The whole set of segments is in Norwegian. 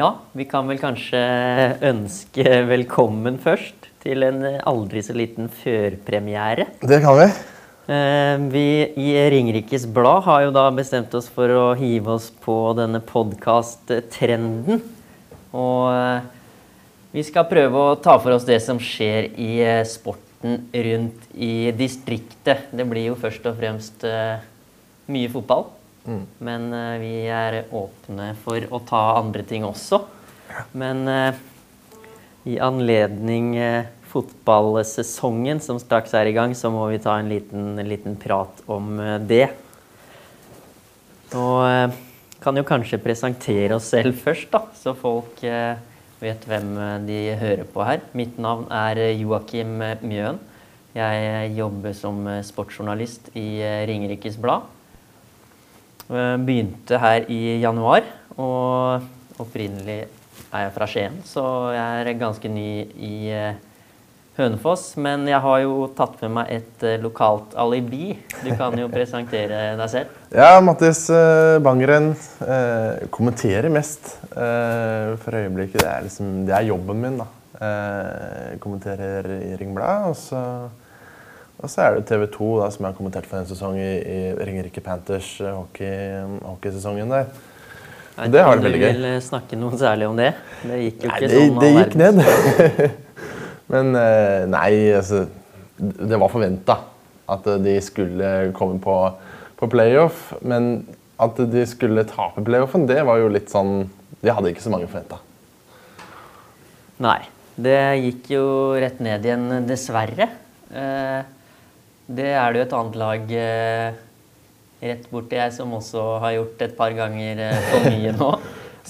Ja, vi kan vel kanskje ønske velkommen først til en aldri så liten førpremiere. Det kan vi. Eh, Vi i Ringerikes Blad har jo da bestemt oss for å hive oss på denne podkast-trenden. Og eh, vi skal prøve å ta for oss det som skjer i eh, sporten rundt i distriktet. Det blir jo først og fremst mye fotball. Men uh, vi er åpne for å ta andre ting også. Men uh, i anledning eh, fotballsesongen som straks er i gang, så må vi ta en liten, en liten prat om det. Og kan jo kanskje presentere oss selv først, da, så folk vet hvem de hører på her. Mitt navn er Joakim Mjøen. Jeg jobber som sportsjournalist i Ringerikes Blad. Eh, Begynte her i januar, og opprinnelig er jeg fra Skien, så jeg er ganske ny i eh, Hønefoss. Men jeg har jo tatt med meg et eh, lokalt alibi. Du kan jo presentere deg selv. Ja, Mattis Bangeren kommenterer mest for øyeblikket. Det er, liksom, det er jobben min, da. Kommenterer i Ringbladet. Og så, og så er det TV 2, da, som jeg har kommentert for en sesong i, i Ringerike Panthers eh, hockey, hockeysesongen der. Jeg Det har vært veldig du gøy. vil eh, snakke noe særlig om det? Det gikk jo Nei, ikke det, sånn. det gikk ned. Men eh, nei, altså Det var forventa at de skulle komme på, på playoff. Men at de skulle tape playoffen, det var jo litt sånn Det hadde ikke så mange forventa. Nei. Det gikk jo rett ned igjen, dessverre. Eh, det er det jo et annet lag eh, rett borti jeg som også har gjort et par ganger eh, for mye nå.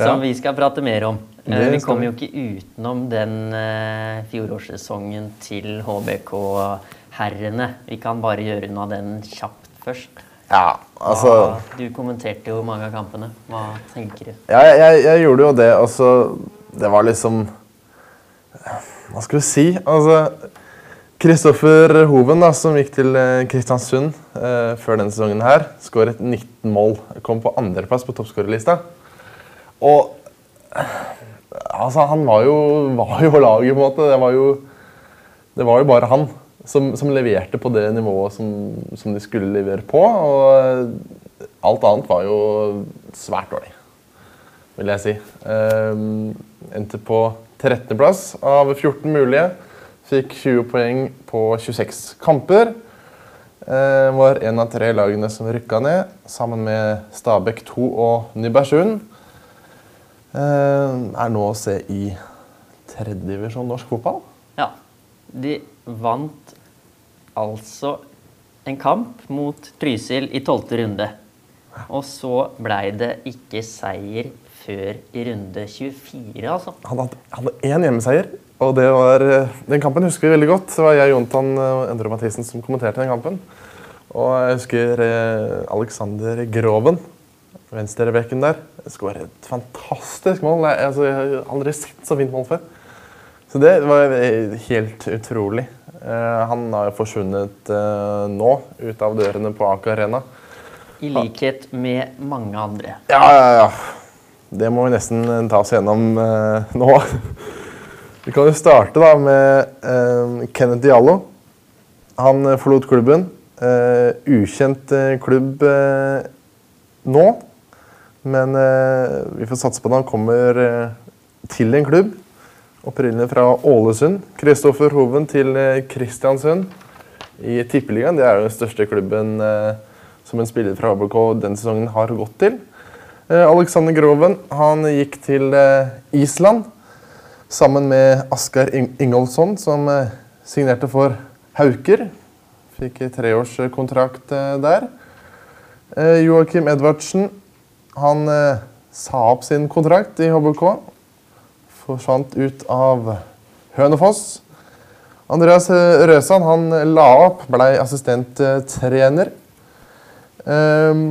Som Ja. vi skal prate mer om. Eh, vi kommer jo ikke utenom den fjorårssesongen til HBK-herrene. Vi kan bare gjøre unna den kjapt først. Ja, altså Hva- Du kommenterte jo mange av kampene. Hva tenker du? Ja, jeg, jeg gjorde jo det, Altså, Det var liksom Hva skal du si? Altså Kristoffer Hoven, da, som gikk til eh, Kristiansund eh, før denne sesongen, her, skåret 19 mål. Kom på andreplass på toppskårerlista. Og altså, han var jo, jo laget, på en måte. Det var jo, det var jo bare han som, som leverte på det nivået som, som de skulle levere på. Og alt annet var jo svært dårlig, vil jeg si. Eh, endte på 13.-plass av 14 mulige. Fikk 20 poeng på 26 kamper. Eh, var en av tre lagene som rykka ned, sammen med Stabæk 2 og Nybergsund. Eh, er nå å se i tredjedivisjon norsk fotball. Ja. De vant altså en kamp mot Trysil i tolvte runde. Og så blei det ikke seier før i runde 24, altså. Han hadde, én hjemmeseier, og det var, eh, den kampen husker vi veldig godt. Det var jeg, Jontan og Endre Mathisen som kommenterte den kampen. Og jeg husker eh, Alexander Groven, venstrebekken der, skåret et fantastisk mål. Jeg, altså, jeg har aldri sett så fint mål før. Så det var eh, helt utrolig. Han har jo forsvunnet nå, ut av dørene på Aker Arena. I likhet med mange andre. Ja, ja, ja. Det må vi nesten ta oss gjennom nå. Vi kan jo starte da med eh, Kenneth Diallo. Han eh, forlot klubben. Eh, ukjent eh, klubb eh, nå. Men eh, vi får satse på at han kommer til en klubb. Opprinnelig fra Ålesund. Kristoffer Hoven til Kristiansund i Tippeligaen. Det er jo den største klubben som en spiller fra ABK denne sesongen har gått til. Alexander Groven han gikk til Island sammen med Asgeir Ing Ingolfsson, som eh, signerte for Hauker. Fikk treårskontrakt eh, der. Eh, Joakim Edvardsen han sa opp sin kontrakt i HBK. Forsvant ut av Hønefoss. Andreas Røsan han la opp, ble assistenttrener. Ehm,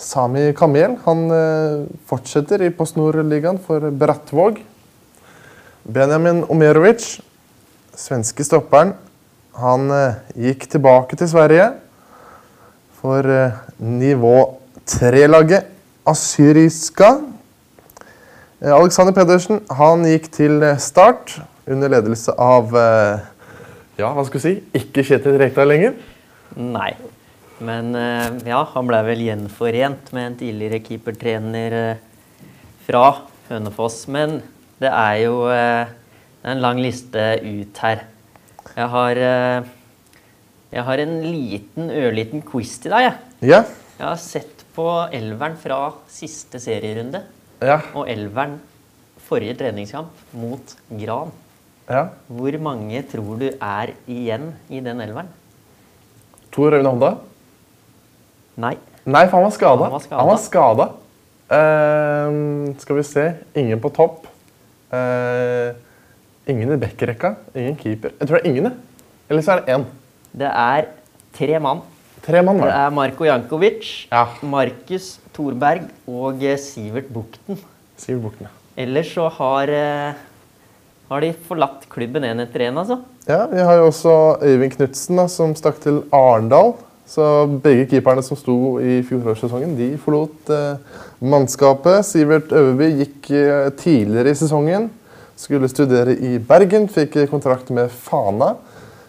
Sami Kamel han fortsetter i Post Nord-ligaen for Brattvåg. Benjamin Omerovic, svenske stopperen, han eh, gikk tilbake til Sverige for eh, nivå 3-laget Assyriska. Eh, Alexander Pedersen han gikk til start under ledelse av ja, hva skal vi si, ikke Kjetil Rekdal lenger. Nei. Men ja, han ble vel gjenforent med en tidligere keepertrener fra Hønefoss. Men det er jo eh, det er en lang liste ut her. Jeg har, eh, jeg har en liten, ørliten quiz til deg. Jeg. Ja, jeg har sett på elveren fra siste serierunde ja, og elveren forrige treningskamp mot Gran. ja. Hvor mange tror du er igjen i den elveren? Tor Røyne Honda. Nei. Nei, for han var skada. Han var. Skada. Uh, skal vi se. Ingen på topp. Eh, ingen i backrekka. Ingen keeper. Jeg tror det er ingen. Eller så er det én. Det er tre mann. Tre mann, Det var det. er Marko Jankovic, Ja. Markus Thorberg og eh, Sivert Bukten. Sivert Bukten, ja. Ellers så har, eh, har de forlatt klubben én etter én, altså. Ja, vi har jo også Øyvind Knutsen, som stakk til Arendal. Så begge keeperne som sto i fjorårssesongen, de forlot eh, mannskapet. Sivert Øverby gikk eh, tidligere i sesongen. Skulle studere i Bergen, fikk eh, kontrakt med Fana.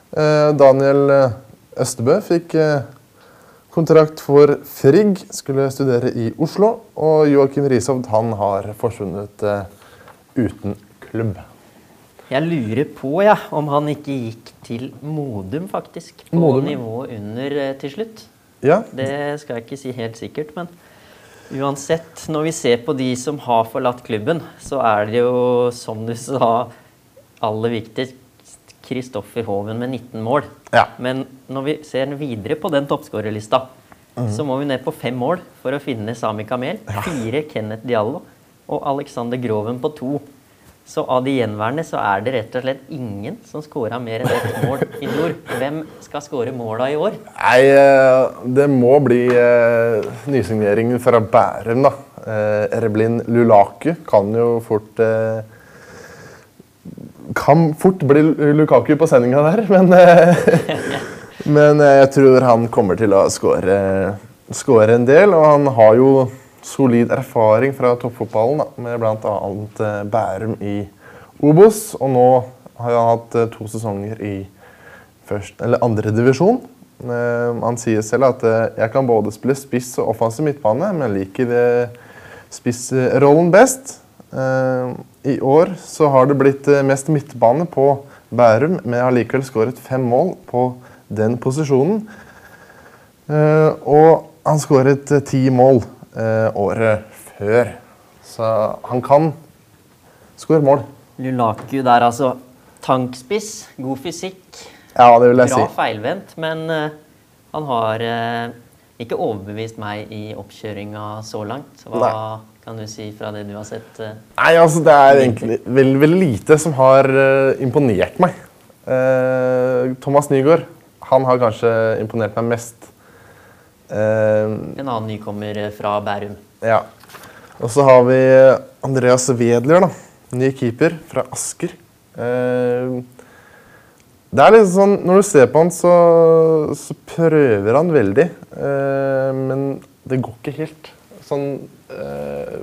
Eh, Daniel eh, Østebø fikk eh, kontrakt for Frigg, skulle studere i Oslo. Og Joakim Rishovd han har forsvunnet uten klubb. Jeg lurer på ja, om han ikke gikk til Modum, faktisk. På Modum, nivå under eh, til slutt. Ja, Det skal jeg ikke si helt sikkert, men uansett, når vi ser på de som har forlatt klubben, så er det jo, som du sa, aller viktigst Kristoffer Hoven med 19 mål. Ja. Men når vi ser videre på den toppskårerlista, så må vi ned på fem mål for å finne Sami Kamel, fire Kenneth Diallo og Alexander Groven på to. Så av de gjenværende så er det rett og slett ingen som scora mer enn ett mål i nord. Hvem skal skåre måla i år? Nei, eh, det må bli eh, nysigneringen fra Bærum, da. Eh, Erblin Lulaku kan jo fort eh, Kan fort bli Lukaku på sendinga der, men Men jeg tror han kommer til å score en del, og han har jo solid erfaring fra toppfotballen, da, med bl.a. Eh, Bærum i Obos. Og nå har han hatt eh, to sesonger i først, eller andre divisjon. Eh, han sier selv at jeg kan både spille spiss og offensiv midtbane, men liker spissrollen best. I år så har det blitt mest midtbane på Bærum, men jeg har likevel skåret fem mål på den posisjonen. Og han skåret ti mål året før. Så han kan skåre mål. Lulaku der, altså. Tankspiss, god fysikk, Ja, det vil jeg bra si. feilvendt, men eh, han har eh, ikke overbevist meg i oppkjøringa så langt. Hva kan du si fra det du har sett? eh? Nei, altså Det er egentlig veldig, veldig lite som har eh, imponert meg. Eh, Thomas Nygaard han har kanskje imponert meg mest. Eh, En annen nykommer eh, fra Bærum. ja. Og så har vi Andreas Wedler, da. Ny keeper fra Asker. Eh, det er litt sånn, Når du ser på han, så, så prøver han veldig. Eh, men det går ikke helt. Sånn eh,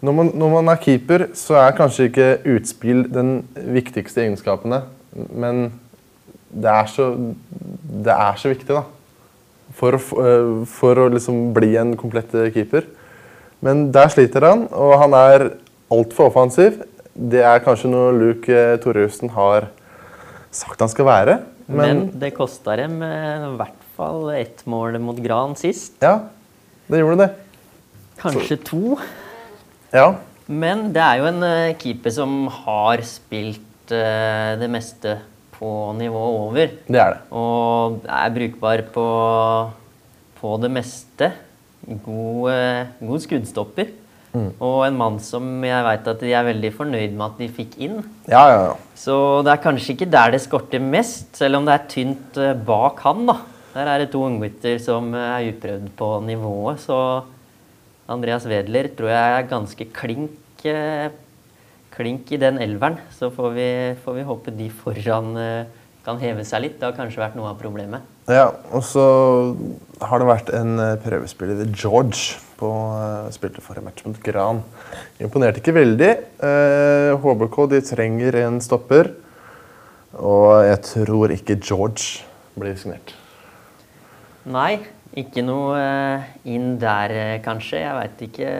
når, man, når man er keeper, så er kanskje ikke utspill den viktigste egenskapene. Men det er så, det er så viktig, da. For eh, for å liksom bli en komplett keeper. Men der sliter han, og han er altfor offensiv. Det er kanskje noe Luke eh, Torjussen har sagt han skal være. Men, Men, det kosta dem eh, i hvert fall ett mål mot Gran sist. ja, det gjorde det. Kanskje to. Ja. Men det er jo en eh, keeper som har spilt eh, det meste på nivået over. Det er det. Og er brukbar på, på det meste. God, eh, god skuddstopper. Og en mann som jeg veit at de er veldig fornøyd med at de fikk inn. Ja, ja, ja. Så det er kanskje ikke der det skorter mest, selv om det er tynt eh, bak han. da. Der er det to unggutter som eh, er uprøvd på nivået. Så Andreas Wedler tror jeg er ganske klink, klink i den elveren. Så får vi, får vi håpe de foran eh, kan heve seg litt. Det har kanskje vært noe av problemet. Ja, og så har det vært en prøvespiller ved George, på uh, spilte forrige match mot Gran. Imponerte ikke veldig. HBK de trenger en stopper, og jeg tror ikke George blir signert. Nei, ikke noe inn der, kanskje. Jeg veit ikke.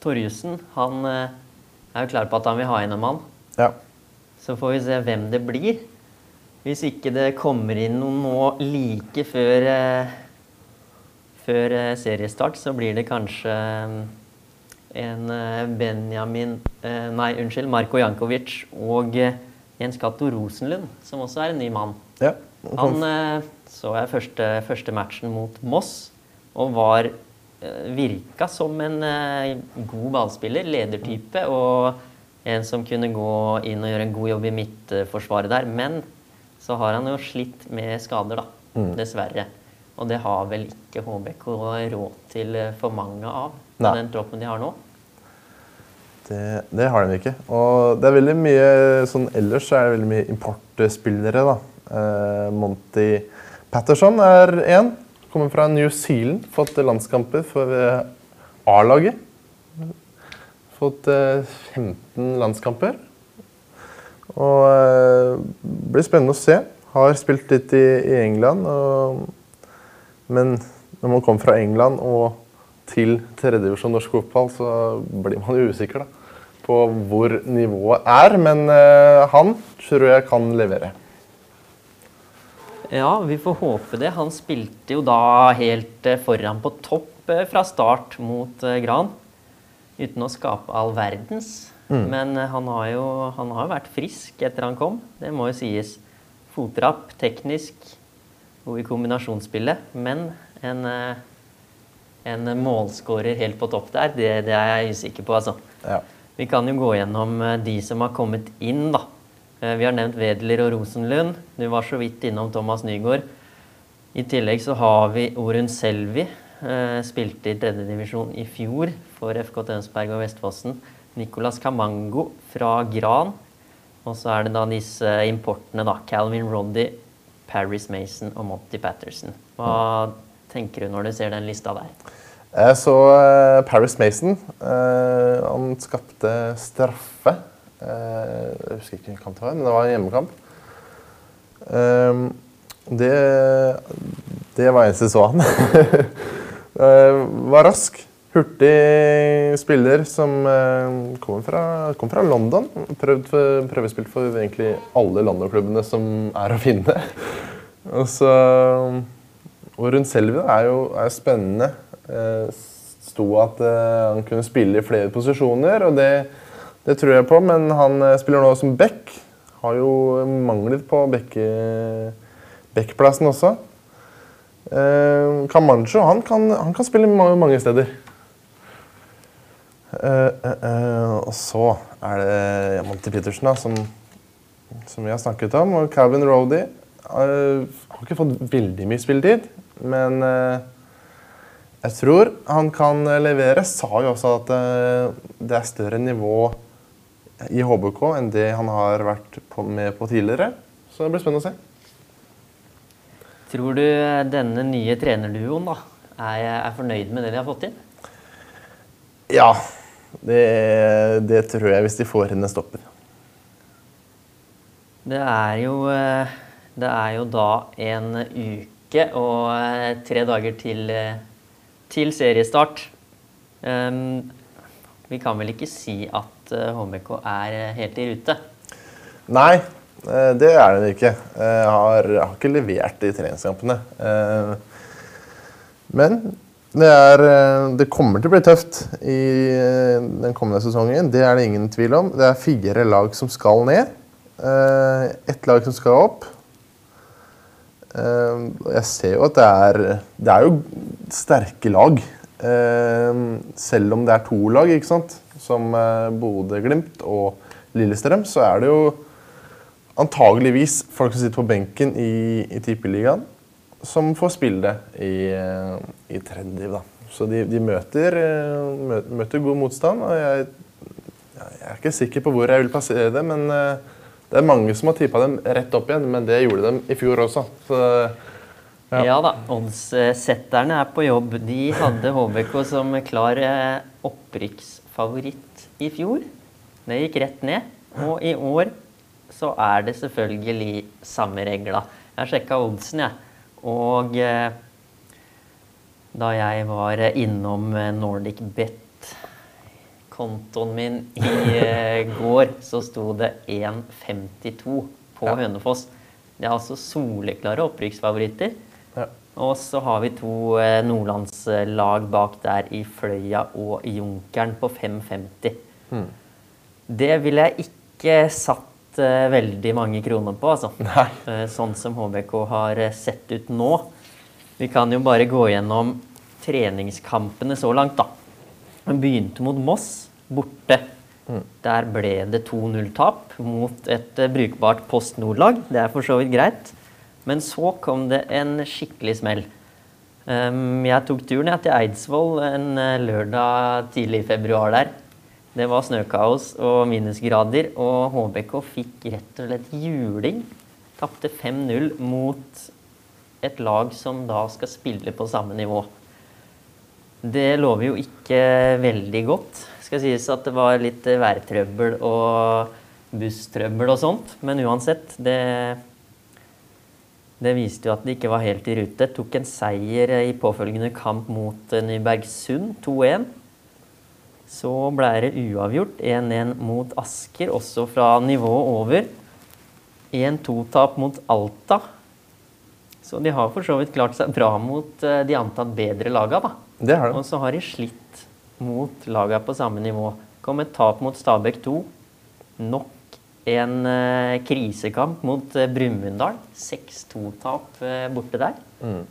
Torjussen, han er jo klar på at han vil ha inn en mann. Ja. Så får vi se hvem det blir. Hvis ikke det kommer inn noen nå like før før eh, seriestart så blir det kanskje eh, en eh, Benjamin Nei, unnskyld, Marko Jankovic og Jens Cato Rosenlund, som også er en ny mann. Ja. Han så jeg første, første, matchen mot Moss og var virka som en god ballspiller, ledertype, og en som kunne gå inn og gjøre en god jobb i midtforsvaret der. Men så har han jo slitt med skader, da. Mm. Dessverre. Og det har vel ikke HBK råd til eh, for mange av med den troppen de har nå? Det, det, har de ikke. Og det er veldig mye sånn ellers så er det veldig mye importspillere, da. Eh, Monty Patterson er én. Kommer fra New Zealand. Fått landskamper for eh, A-laget. Fått eh, 15 landskamper. Og eh, blir spennende å se. Har spilt litt i, England. og men når man kommer fra England og til tredjedivisjon norsk fotball, så blir man jo usikker da, på hvor nivået er. Men han tror jeg kan levere. Ja, vi får håpe det. Han spilte jo da helt uh, foran på topp uh, fra start mot Gran. Uten å skape all verdens. Mm. Men han har jo han har vært frisk etter han kom. Det må jo sies. Fotrapp, teknisk, god i kombinasjonsspillet. Men en, eh, en målskårer helt på topp der, det, det er jeg usikker på, altså. Ja. Vi kan jo gå gjennom eh, de som har kommet inn, da. Eh, vi har nevnt Wedler og Rosenlund. Du var så vidt innom Thomas Nygaard. I tillegg så har vi Orun Selvi. Spilte i tredjedivisjon i fjor for FK Tønsberg og Vestfossen. Nicolas Camango fra Gran. Og så er det da disse importene, da. Calvin Roddy, Paris Mason og Monty Patterson. Hva tenker du når du ser den lista der? Jeg så uh, Paris Mason. Han skapte straffe. Uh, jeg husker ikke hvilken kamp det var, men det var en hjemmekamp. det, det var eneste jeg så han. var rask. Hurtig spiller som kom fra, kom fra London. Prøvd, prøvespilt for egentlig alle London-klubbene som er å finne. Og så Og rundt Selvi er jo er spennende. Eh, sto at eh, han kunne spille i flere posisjoner, og det, det, tror jeg på. Men han eh, spiller nå som back. Har jo manglet på backplassen også. Eh, Camacho han kan, han kan spille mange, steder. Uh, uh, uh, og så er det Monty Petersen, da, som, som, vi har snakket om. Og Calvin Rody uh, har ikke fått veldig mye spilletid, men jeg tror han kan levere. Sa jo også at det er større nivå i HBK enn det han har vært på, med på tidligere. Så det blir spennende å se. Tror du denne nye trenerduoen da, er, er fornøyd med det de har fått inn? Ja, det, det, tror jeg, hvis de får inn en stopper. Det er jo Det er jo da en uke og eh, tre dager til, eh, til seriestart. Um, vi kan vel ikke si at HMK er helt i rute? Nei, det er den ikke. Jeg har, jeg har ikke levert i treningskampene. Men det, er, eh, det, kommer til å bli tøft i eh, den kommende sesongen. Det er det ingen tvil om. Det er fire lag som skal ned. Eh, ett lag som skal opp. Jeg ser jo at det er Det er jo sterke lag. Selv om det er to lag, ikke sant? Som Bodø-Glimt og Lillestrøm, så er det jo antageligvis folk som sitter på benken i, i Tippeligaen som får spille i, eh, i tredje da. Så de, de møter, eh, møter, god motstand. og jeg, jeg, er ikke sikker på hvor jeg vil plassere det, men Det er mange som har tippa dem rett opp igjen, men det gjorde dem i fjor også. Så Ja, Ja. da, oddssetterne er på jobb. De hadde HBK som klar eh, opprykksfavoritt i fjor. Det gikk rett ned. Og i år så er det selvfølgelig samme regla. Jeg har sjekka oddsen, jeg. Og eh, da jeg var innom eh, Nordic Bet-kontoen min i eh, går, så sto det 1,52 på Ja. Hønefoss. Det er altså soleklare opprykksfavoritter. Og så har vi to eh, nordlandslag bak der i Fløya og Junkeren på 5,50. Det ville jeg ikke satt eh, veldig mange kroner på, altså. Nei. Eh, sånn som HBK har sett ut nå. Vi kan jo bare gå gjennom treningskampene så langt, da. Vi begynte mot Moss, borte. Der ble det 2-0-tap mot et brukbart Post Nord-lag. Det er for så vidt greit. Men så kom det en skikkelig smell. Um, jeg tok turen til Eidsvoll en eh, lørdag tidlig i februar der. Det var snøkaos og minusgrader, og HBK fikk rett og slett juling. Tapte 5-0 mot et lag som da skal spille på samme nivå. Det lover jo ikke veldig godt. Skal sies at det var litt eh, værtrøbbel og busstrøbbel og sånt, men uansett, det det viste jo at de ikke var helt i rute. Tok en seier i påfølgende kamp mot eh, Nybergsund, 2-1. Så ble det uavgjort, 1-1 mot Asker, også fra nivået over. 1-2-tap mot Alta. Så de har for så vidt klart seg bra mot eh, de antatt bedre laga, da. Det har Og så har de slitt mot laga på samme nivå. Kom et tap mot Stabæk 2. Nok en eh, krisekamp mot eh, Brumunddal. 6-2-tap eh, borte der. Mm.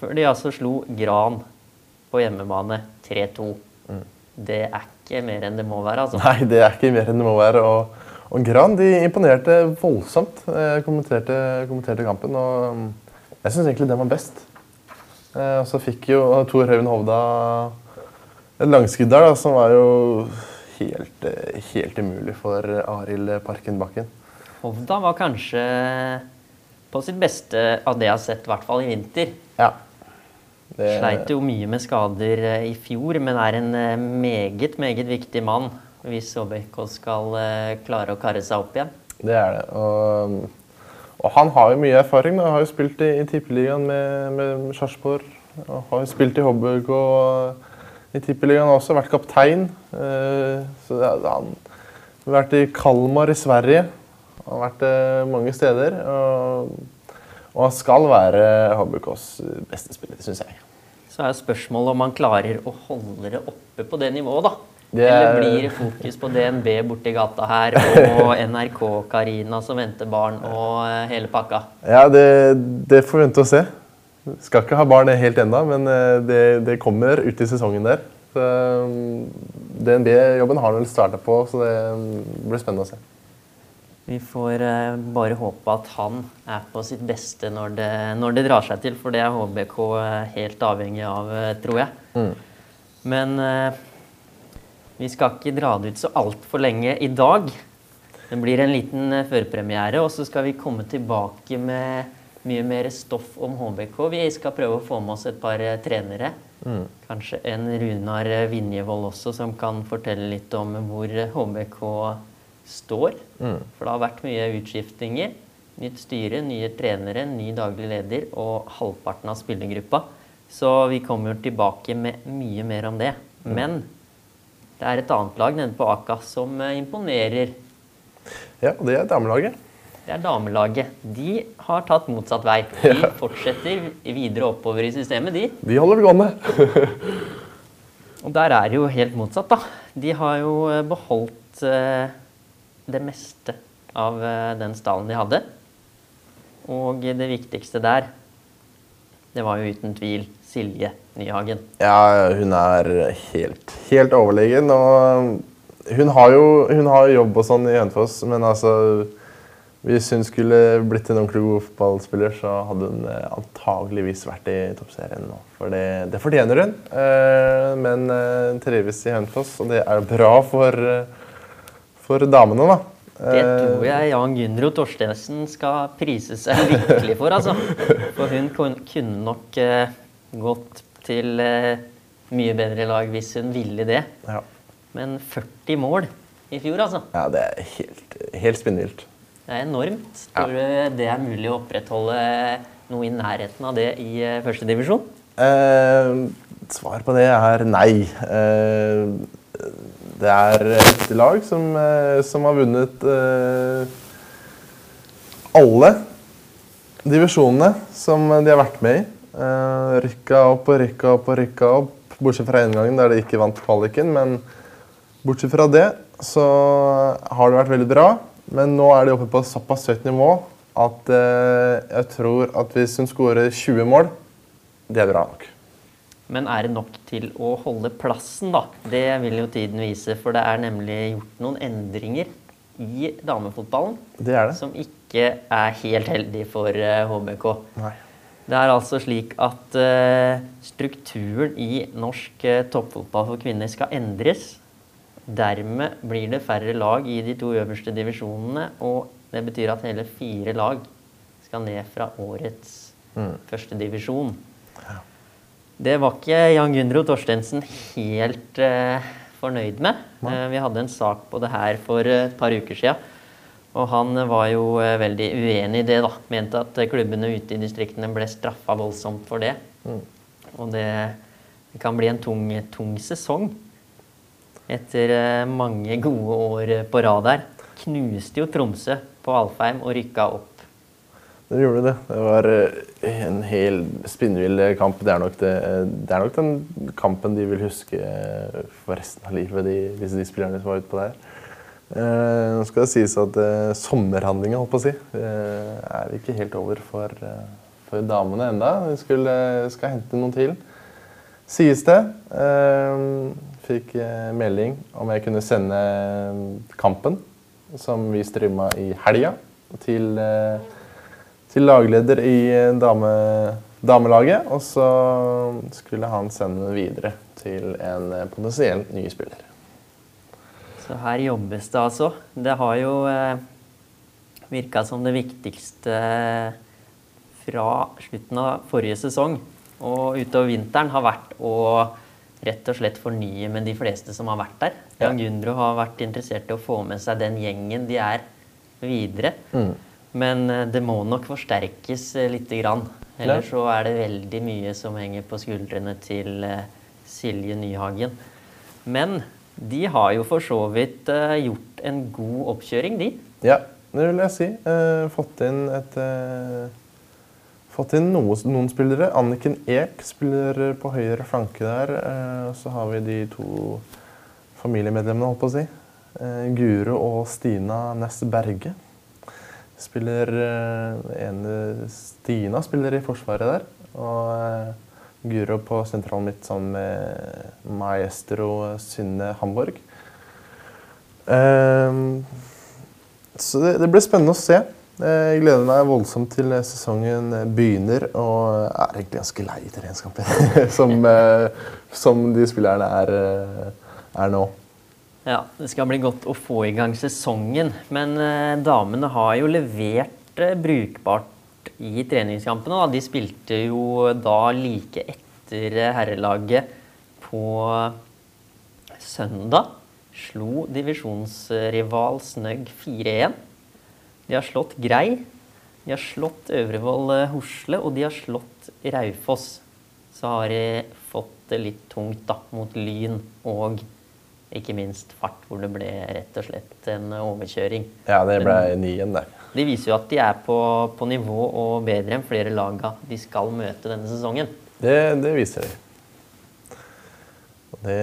Før de altså slo Gran på hjemmebane 3-2. Det er ikke mer enn det må være, altså. Nei, det er ikke mer enn det må være. Og, og Gran de imponerte voldsomt. Jeg kommenterte, kommenterte kampen, og mm, jeg syns egentlig den var best. Eh, Og så fikk jo Tor Høyvind Hovda et langskudd der, da, som var jo helt, eh, helt umulig for Arild Parken Bakken. Hovda var kanskje på sitt beste av det jeg har sett, i hvert fall i vinter. Ja. Det, Sleit jo mye med skader eh, i fjor, men er en eh, meget, meget viktig mann hvis HBK skal klare å karre seg opp igjen. Det er det. Og, og han har jo mye erfaring. Da. Har jo spilt i, i Tippeligaen med, med Sarpsborg. og Har jo spilt i HBK i Tippeligaen også. Vært kaptein. Eh, så han har vært i Kalmar i Sverige. Han har vært eh, mange steder. Og, og han skal være HBKs beste spiller, syns jeg. Så er spørsmålet om han klarer å holde det oppe på det nivået, da. Det er- Eller blir det fokus på DNB borti gata her og NRK-Karina som venter barn og eh, hele pakka? Ja, det, det får vi vente og se. Skal ikke ha barn helt ennå, men eh, det, det kommer ut i sesongen der. Mm, DNB-jobben har vel starta på, så det mm, blir spennende å se. Vi får eh, bare håpe at han er på sitt beste når det, når det drar seg til, for det er HBK eh, helt avhengig av, eh, tror jeg. Men eh, vi skal ikke dra det ut så altfor lenge i dag. Det blir en liten eh, førpremiere, og så skal vi komme tilbake med mye mer stoff om HBK. Vi skal prøve å få med oss et par trenere. trenere. Kanskje en Runar eh, Vinjevold også, som kan fortelle litt om hvor eh, HBK står. For det har vært mye utskiftinger. Nytt styre, nye trenere, ny daglig leder og halvparten av spillergruppa. Så vi kommer tilbake med mye mer om det. Men det er et annet lag nede på Aka som eh, imponerer. Ja, det er damelaget. Det er damelaget. De har tatt motsatt vei. De fortsetter videre oppover i systemet, de. De holder det gående. Og der er det jo helt motsatt, da. De har jo eh, beholdt eh, det meste av eh, den stallen de hadde. Og det viktigste der, det var jo uten tvil Silje Nyhagen. Ja, hun er helt, helt overlegen. Og hun har jo hun har jobb og sånn i Hønefoss, men altså Hvis hun skulle blitt en ordentlig god fotballspiller, så hadde hun eh, antageligvis vært i toppserien nå. For det, det fortjener hun. Eh, Men eh, hun trives i Hønefoss, og det er bra for, eh, for damene, da. Det Eh, tror jeg Jan Gunro Torstensen skal prise seg virkelig for, altså. For hun kunne nok eh, gått til eh, mye bedre lag hvis hun ville det. Men 40 mål i fjor, altså. ja, det er helt, helt spinnvilt. Det er enormt. Tror du det er mulig å opprettholde noe i nærheten av det i eh, førstedivisjon? Eh, svar på det er nei. Eh, det er et lag som, eh, som har vunnet eh, alle divisjonene som de har vært med i. Eh, rykka opp og rykka opp og rykka opp, bortsett fra én gang der de ikke vant kvaliken. Men bortsett fra det så har det vært veldig bra. Men nå er de oppe på såpass høyt nivå at eh, jeg tror at hvis hun skårer 20 mål, det er bra nok. Men er det nok til å holde plassen, da? Det vil jo tiden vise. For det er nemlig gjort noen endringer i damefotballen Det er det. som ikke er helt heldig for eh, HBK. Nei. Det er altså slik at uh, strukturen i norsk uh, toppfotball for kvinner skal endres. Dermed blir det færre lag i de to øverste divisjonene, og det betyr at hele fire lag skal ned fra årets første divisjon. Det var ikke Jan Gunro Torstensen helt uh, fornøyd med. Uh, vi hadde en sak på det her for et par uker siden. Og han var jo eh, veldig uenig i det. da. Mente at klubbene ute i distriktene ble straffa voldsomt for det. Og det, det kan bli en tung, tung sesong. Etter eh, mange gode år eh, på rad her. Knuste jo Tromsø på Alfheim og rykka opp. Det gjorde det. Det var eh, en hel spinnvill kamp. Det er, nok det, det er nok den kampen de vil huske for resten av livet, de, disse de spillerne som var utpå der. Eh, Nå skal det sies at eh, sommerhandlingen holdt på å si, er ikke helt over for, for damene enda. Vi skulle, skal hente noen til, sies det. Fikk eh, melding om jeg kunne sende kampen, som vi streama i helga, til eh, til lagleder i eh, dame, damelaget. Og så skulle han sende den videre til en eh, potensiell ny spiller. Så her jobbes det altså. Det har jo eh, virka som det viktigste fra slutten av forrige sesong og utover vinteren har vært å rett og slett fornye med de fleste som har vært der. Ja. Jan Gundro har vært interessert i å få med seg den gjengen de er videre. Men eh, det må nok forsterkes eh, lite grann. Ellers så er det veldig mye som henger på skuldrene til eh, Silje Nyhagen. Men de har jo for så vidt gjort en god oppkjøring, de. Ja, det vil jeg si. Fått inn et Fått inn noe, noen spillere. Anniken Ek spiller på høyre flanke der. Eh, så har vi de to familiemedlemmene, holdt på å si. Eh, Guro og Stina Næss Berge. Spiller eh, ene Stina spiller i forsvaret der. Og eh, Guro på sentralen midt sammen med maestro Synne Hamborg. Så det, det blir spennende å se. Eh, Jeg gleder meg voldsomt til sesongen begynner, og er egentlig ganske lei treningskamper. som, eh, som de spillerne er, eh, er nå. Ja, Det skal bli godt å få i gang sesongen. Men eh, damene har jo levert eh, brukbart i treningskampene. Da. De spilte jo da like etter eh, herrelaget på søndag. Slo divisjonsrival Snøgg 4-1. De har slått Grei, de har slått Øvrevoll eh, Hosle, og de har slått Raufoss. Så har de fått det litt tungt da, mot Lyn og ikke minst fart, hvor det ble rett og slett en overkjøring. Ja, det ble nyen der. De viser jo at de er på, på nivå og bedre enn flere laga de skal møte denne sesongen. Det, det viser de. Det,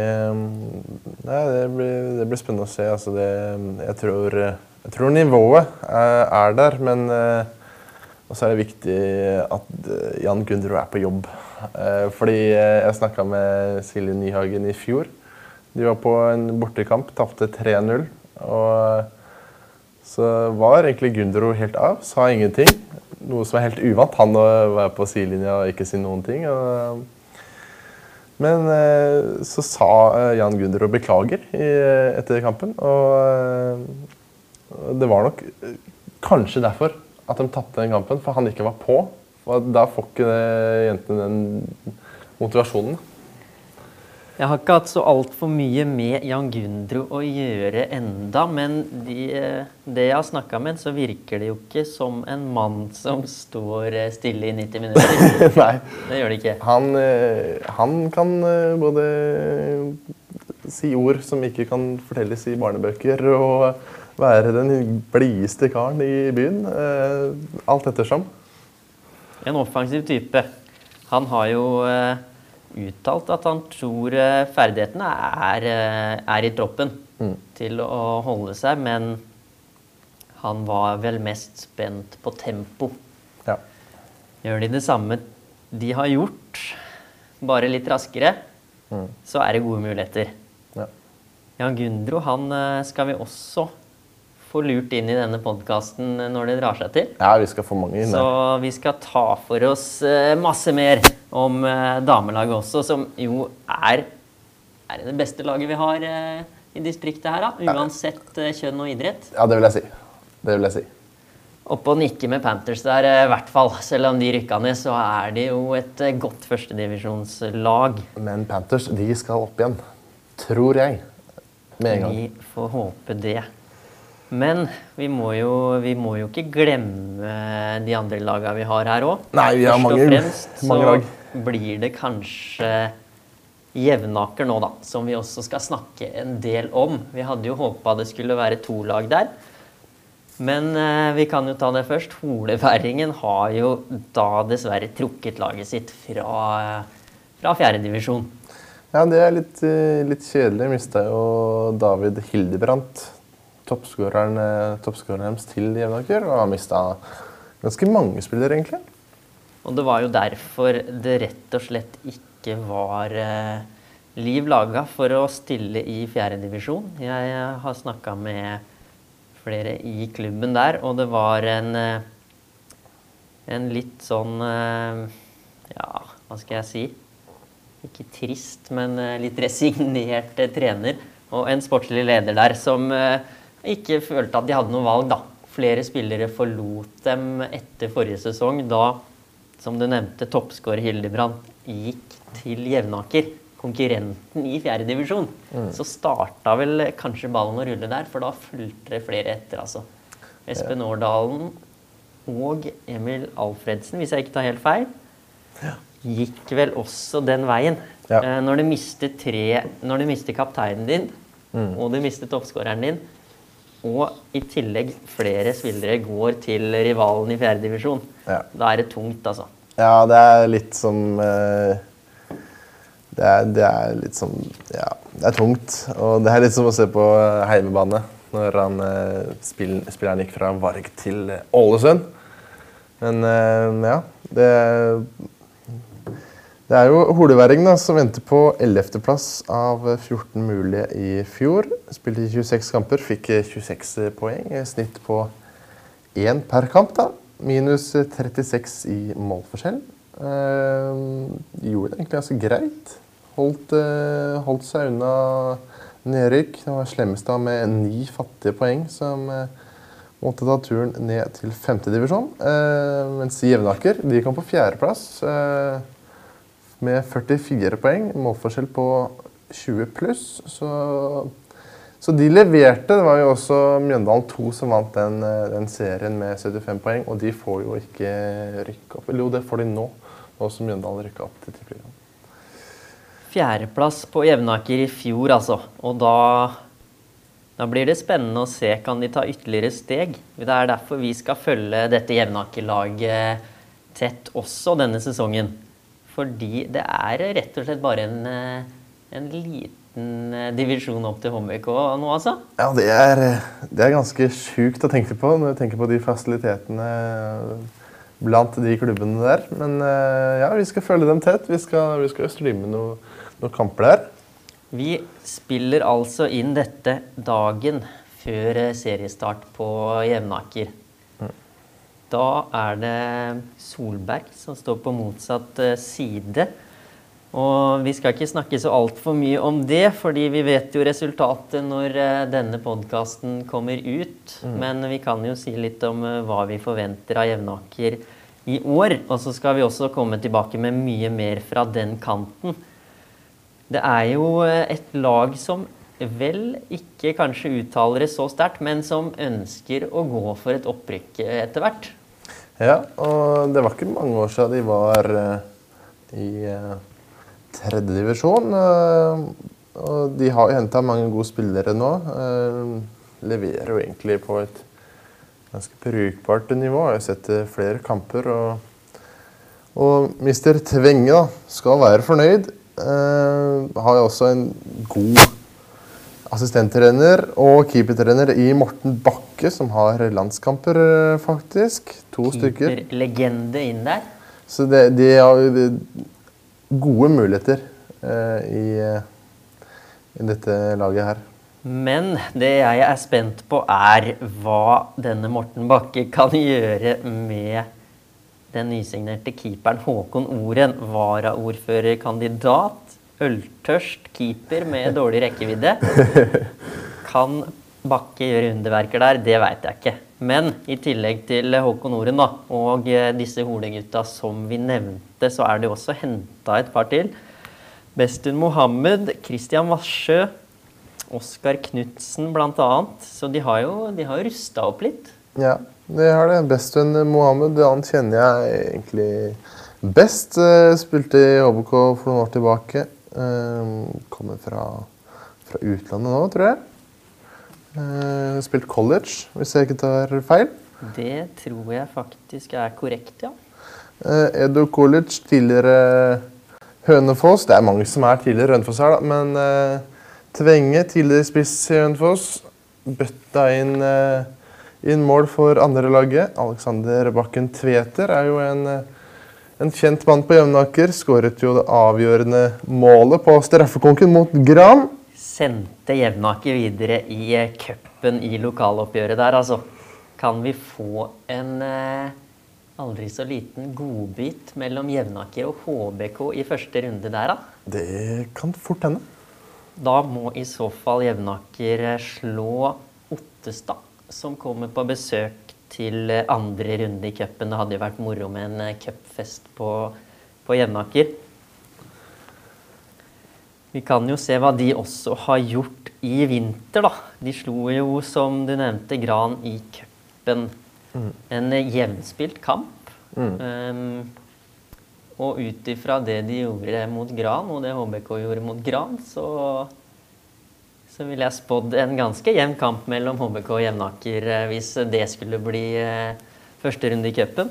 nei, det, blir, det blir spennende å se. Altså det, jeg, tror, jeg tror nivået er, er der, men eh, også er det viktig at eh, Jan Gundro er på jobb. Eh, Fordi eh, jeg snakka med Silje Nyhagen i fjor. De var på en bortekamp, tapte 3-0. Og så var egentlig Gundro helt av, sa ingenting. Noe som er helt uvant. Han å være på sidelinja og ikke si noen ting. Og, men eh, så sa eh, Jan Gundro beklager etter kampen. Og, eh, Det var nok eh, kanskje derfor at de tapte den kampen, for han ikke var på. Og da får ikke det jentene den motivasjonen. Jeg har ikke hatt så altfor mye med Jan Gundro å gjøre enda, men de, det jeg har snakka med, så virker det jo ikke som en mann som står eh, stille i 90 minutter. Nei. Det gjør det ikke. Han, eh, han kan eh, både si ord som ikke kan fortelles i barnebøker, og være den blideste karen i byen. eh, Alt ettersom. En offensiv type. Han har jo eh, uttalt at han tror eh, ferdighetene er, er i troppen til å holde seg, men han var vel mest spent på tempo. Ja. Gjør de det samme de har gjort, bare litt raskere, så er det gode muligheter. ja. Jan Gundro han skal vi også få lurt inn i denne podkasten når det drar seg til. ja, vi skal få mange inn Så vi skal ta for oss eh, masse mer om eh, damelaget også, som jo er, er det beste laget vi har eh, i distriktet her, da. Uansett eh, kjønn og idrett. Ja, det vil jeg si. Det vil jeg si. Oppe og nikke med Panthers der, eh, i hvert fall. Selv om de rykka ned, så er de jo et eh, godt førstedivisjonslag. Men Panthers de skal opp igjen. Tror jeg. Med en gang. Vi får håpe det. Men vi må jo, vi må jo ikke glemme de andre laga vi har her òg. Først mange- og fremst mange lag. så blir det kanskje Jevnaker nå, da, som vi også skal snakke en del om. Vi hadde jo håpa det skulle være to lag der. Men eh, vi kan jo ta det først. Holeværingen har jo da dessverre trukket laget sitt fra, fra fjerdedivisjon. Ja, det er litt, eh, litt kjedelig. Mista jo David Hildebrandt, toppskåreren eh, toppskåreren deres, til Jevnaker. Og har mista ganske mange spillere, egentlig. Og det var jo derfor det rett og slett ikke var eh, liv laga for å stille i fjerdedivisjon. Jeg eh, har snakka med flere i klubben der, og det var en en litt sånn Ja, hva skal jeg si? Ikke trist, men litt resignert trener. Og en sportslig leder der som ikke følte at de hadde noe valg, da. Flere spillere forlot dem etter forrige sesong, da, som du nevnte, toppskårer Hildebrand gikk til Jevnaker. Konkurrenten i fjerdedivisjon. Så starta vel kanskje ballen å rulle der, for da fulgte det flere etter, altså. Espen Årdalen og Emil Alfredsen, hvis jeg ikke tar helt feil, gikk vel også den veien. Ja. Eh, når du mister tre Når du mister kapteinen din, og du mister toppskåreren din, og i tillegg flere spillere går til rivalen i fjerdedivisjon, Ja. da er det tungt, altså. Ja, det er litt som eh, det, er, det er litt som Ja, det er tungt. Og det er litt som å se på heimebane når han, eh, spill, spilleren gikk fra Varg til Ålesund. Men eh, ja, det det er jo holeværing da, som endte på 11.-plass av 14 mulige i fjor. Spilte i 26 kamper, fikk eh, 26 poeng. eh, Snitt på én per kamp, da. Minus 36 i målforskjell. Eh, gjorde det egentlig ganske greit. Holdt, eh, holdt seg unna nedrykk. Det var Slemmestad med ni fattige poeng som eh, måtte ta turen ned til femtedivisjon. Eh, mens Jevnaker de kom på fjerdeplass. Eh, med 44 poeng, målforskjell på 20 pluss. Så, så de leverte. Det var jo også Mjøndalen 2 som vant den, eh, den serien med 75 poeng, og de får jo ikke rykke opp. Eller jo, det får de nå, nå som Mjøndalen rykka opp til tippeligaen. Fjerdeplass på Jevnaker i fjor, altså. Og da, da blir det spennende å se kan de ta ytterligere steg. Det er derfor vi skal følge dette Jevnaker-laget tett også denne sesongen. Fordi det er rett og slett bare en, eh, en liten eh, divisjon opp til HMK nå, altså. Ja, det er, det er ganske sjukt å tenke på når du tenker på de fasilitetene blant de klubbene der. Men eh, ja, vi skal følge dem tett. Vi skal, vi skal streame noen noe kamper der. Vi spiller altså inn dette dagen før eh, seriestart på Jevnaker. Da er det Solberg som står på motsatt eh, side. Og vi skal ikke snakke så altfor mye om det, fordi vi vet jo resultatet når eh, denne podkasten kommer ut. Men vi kan jo si litt om eh, hva vi forventer av Jevnaker i år. Og så skal vi også komme tilbake med mye mer fra den kanten. Det er jo et lag som vel ikke kanskje uttaler det så sterkt, men som ønsker å gå for et opprykk etter hvert. Ja, og det var ikke mange år siden de var eh, i uh, tredjedivisjon. Uh, og de har jo henta mange gode spillere nå. eh, leverer jo egentlig på et ganske brukbart nivå. Jeg har sett eh, flere kamper. Og, og mister Tvenge da, skal være fornøyd. Eh, har jo også en god assistenttrener og keepertrener i Morten Bakke, som har landskamper, eh, faktisk. To stykker. Legende inn der. Så det, de har gode muligheter uh, i, eh, i dette laget her. Men det jeg er spent på, er hva denne Morten Bakke kan gjøre med den nysignerte keeperen Håkon Oren, varaordførerkandidat, øltørst keeper med dårlig rekkevidde. Kan Bakke gjøre underverker der? Det veit jeg ikke. Men i tillegg til Håkon Oren da, og eh, disse Hole-gutta som vi nevnte, så er det også henta et par til. Bestun Mohammed, Christian Vassjø, Oskar Knutsen bl.a. Så de har jo, de har jo rusta opp litt. Ja, det har det. Bestun Mohammed, han kjenner jeg egentlig best. Eh, Spilte i HBK for noen år tilbake. Eh, Kommer fra, fra utlandet nå, tror jeg. Eh, Spilt college, hvis jeg ikke tar feil. Det tror jeg faktisk er korrekt, ja. Eh, Edo College, tidligere Hønefoss. Det er mange som er tidligere Hønefoss her, da. Men eh, Tvenge, tidligere spiss i Hønefoss, bøtta inn, eh, inn mål for andrelaget. Alexander Bakken Tveter er jo en, eh, en kjent mann på Jevnaker. Skåret jo det avgjørende målet på straffekonken mot Gran. Sendte Jevnaker videre i eh, cupen i lokaloppgjøret der, altså. Kan vi få en eh, aldri så liten godbit mellom Jevnaker og HBK i første runde der, da? Det kan fort hende. Da må i så fall Jevnaker eh, slå Ottestad, som kommer på besøk til eh, andre runde i cupen. Det hadde jo vært moro med en eh, cupfest på, på Jevnaker. Vi kan jo se hva de også har gjort i vinter, da. De slo jo, som du nevnte, Gran i cupen. En eh, jevnspilt kamp. Um, og ut ifra det de gjorde mot Gran, og det HBK gjorde mot Gran, så, så ville jeg spådd en ganske jevn kamp mellom HBK og Jevnaker eh, hvis det skulle bli eh, første runde i cupen.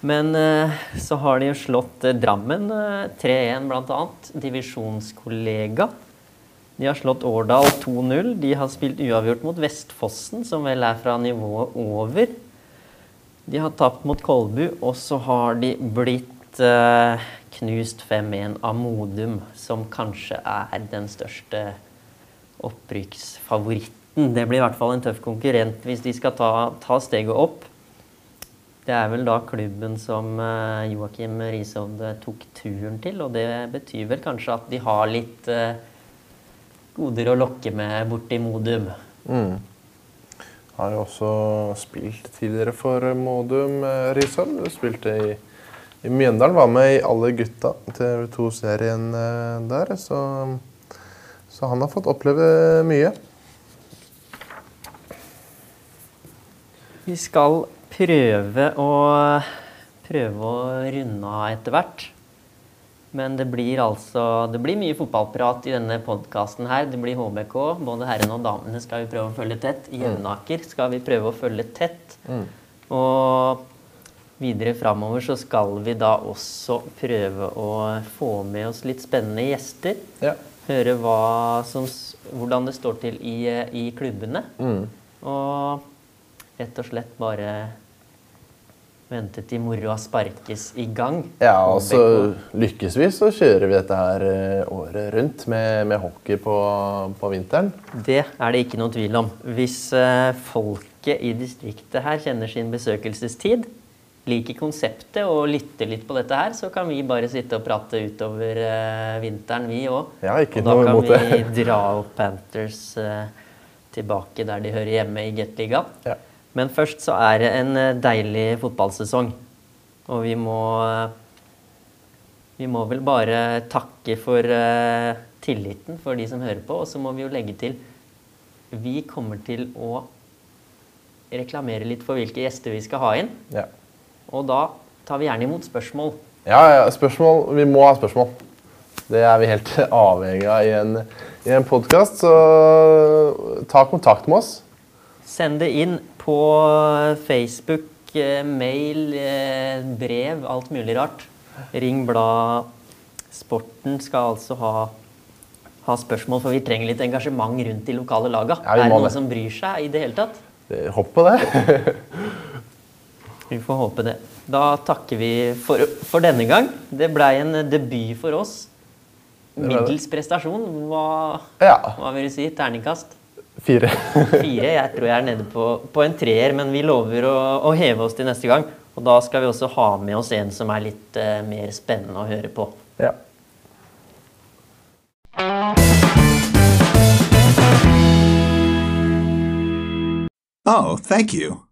Men eh, så har de jo slått eh, Drammen eh, 3-1 bl.a. Divisjonskollega. De har slått Årdal 2-0. De har spilt uavgjort mot Vestfossen, som vel er fra nivået over. De har tapt mot Kolbu, og så har de blitt eh, knust 5-1 av Modum, som kanskje er den største opprykksfavoritten. Det blir i hvert fall en tøff konkurrent hvis de skal ta, ta steget opp. Det er vel da klubben som eh, Joakim Rishovd tok turen til, og det betyr vel kanskje at de har litt eh, goder å lokke med borti Modum. Mm. Har jo også spilt tidligere for Modum Rishovd. Spilte i, i Mjøndalen. Var med i Alle gutta, TV 2-serien eh, der. Så, så han har fått oppleve mye. Vi skal prøve å, prøve å runde av etter hvert. Men det blir altså det blir mye fotballprat i denne podkasten her. Det blir HBK. Både herrene og damene skal vi prøve å følge tett. Jevnaker skal vi prøve å følge tett. Og videre framover så skal vi da også prøve å få med oss litt spennende gjester. Ja. Høre som, hvordan det står til i, i klubbene. Og rett og slett bare vente til moroa sparkes i gang. Ja, og så lykkes vi, så kjører vi dette her eh, året rundt med, med hockey på, på vinteren. Det er det ikke noen tvil om. Hvis eh, folket i distriktet her kjenner sin besøkelsestid, liker konseptet og lytter litt på dette her, så kan vi bare sitte og prate utover uh, vinteren, vi òg. Ja, og da kan vi dra opp Panthers uh, tilbake der de hører hjemme i Gateligaen. Ja. Men først så er det en eh, deilig fotballsesong. Og vi må uh, Vi må vel bare takke for tilliten for de som hører på, og så må vi jo legge til Vi kommer til å reklamere litt for hvilke gjester vi skal ha inn. Ja. Og da tar vi gjerne imot spørsmål. Ja, ja, spørsmål. Vi må ha spørsmål. Det er vi helt avhengig av i en, i en podkast, så ta kontakt med oss. Send det inn på Facebook, eh, mail, eh, brev, alt mulig rart. Ring Blad Sporten skal altså ha, ha spørsmål, for vi trenger litt engasjement rundt de lokale laga. Ja, er det noen det. som bryr seg i det hele tatt? Hopp på det. Vi får håpe det. Da takker vi for, for denne gang. Det blei en debut for oss. Middels prestasjon. Hva, Ja. hva vil du si? Terningkast? Fire. Fire. Jeg tror jeg er nede på, på en treer, men vi lover å, å heve oss til neste gang. Og da skal vi også ha med oss en som er litt uh, mer spennende å høre på. Ja. Oh, thank you.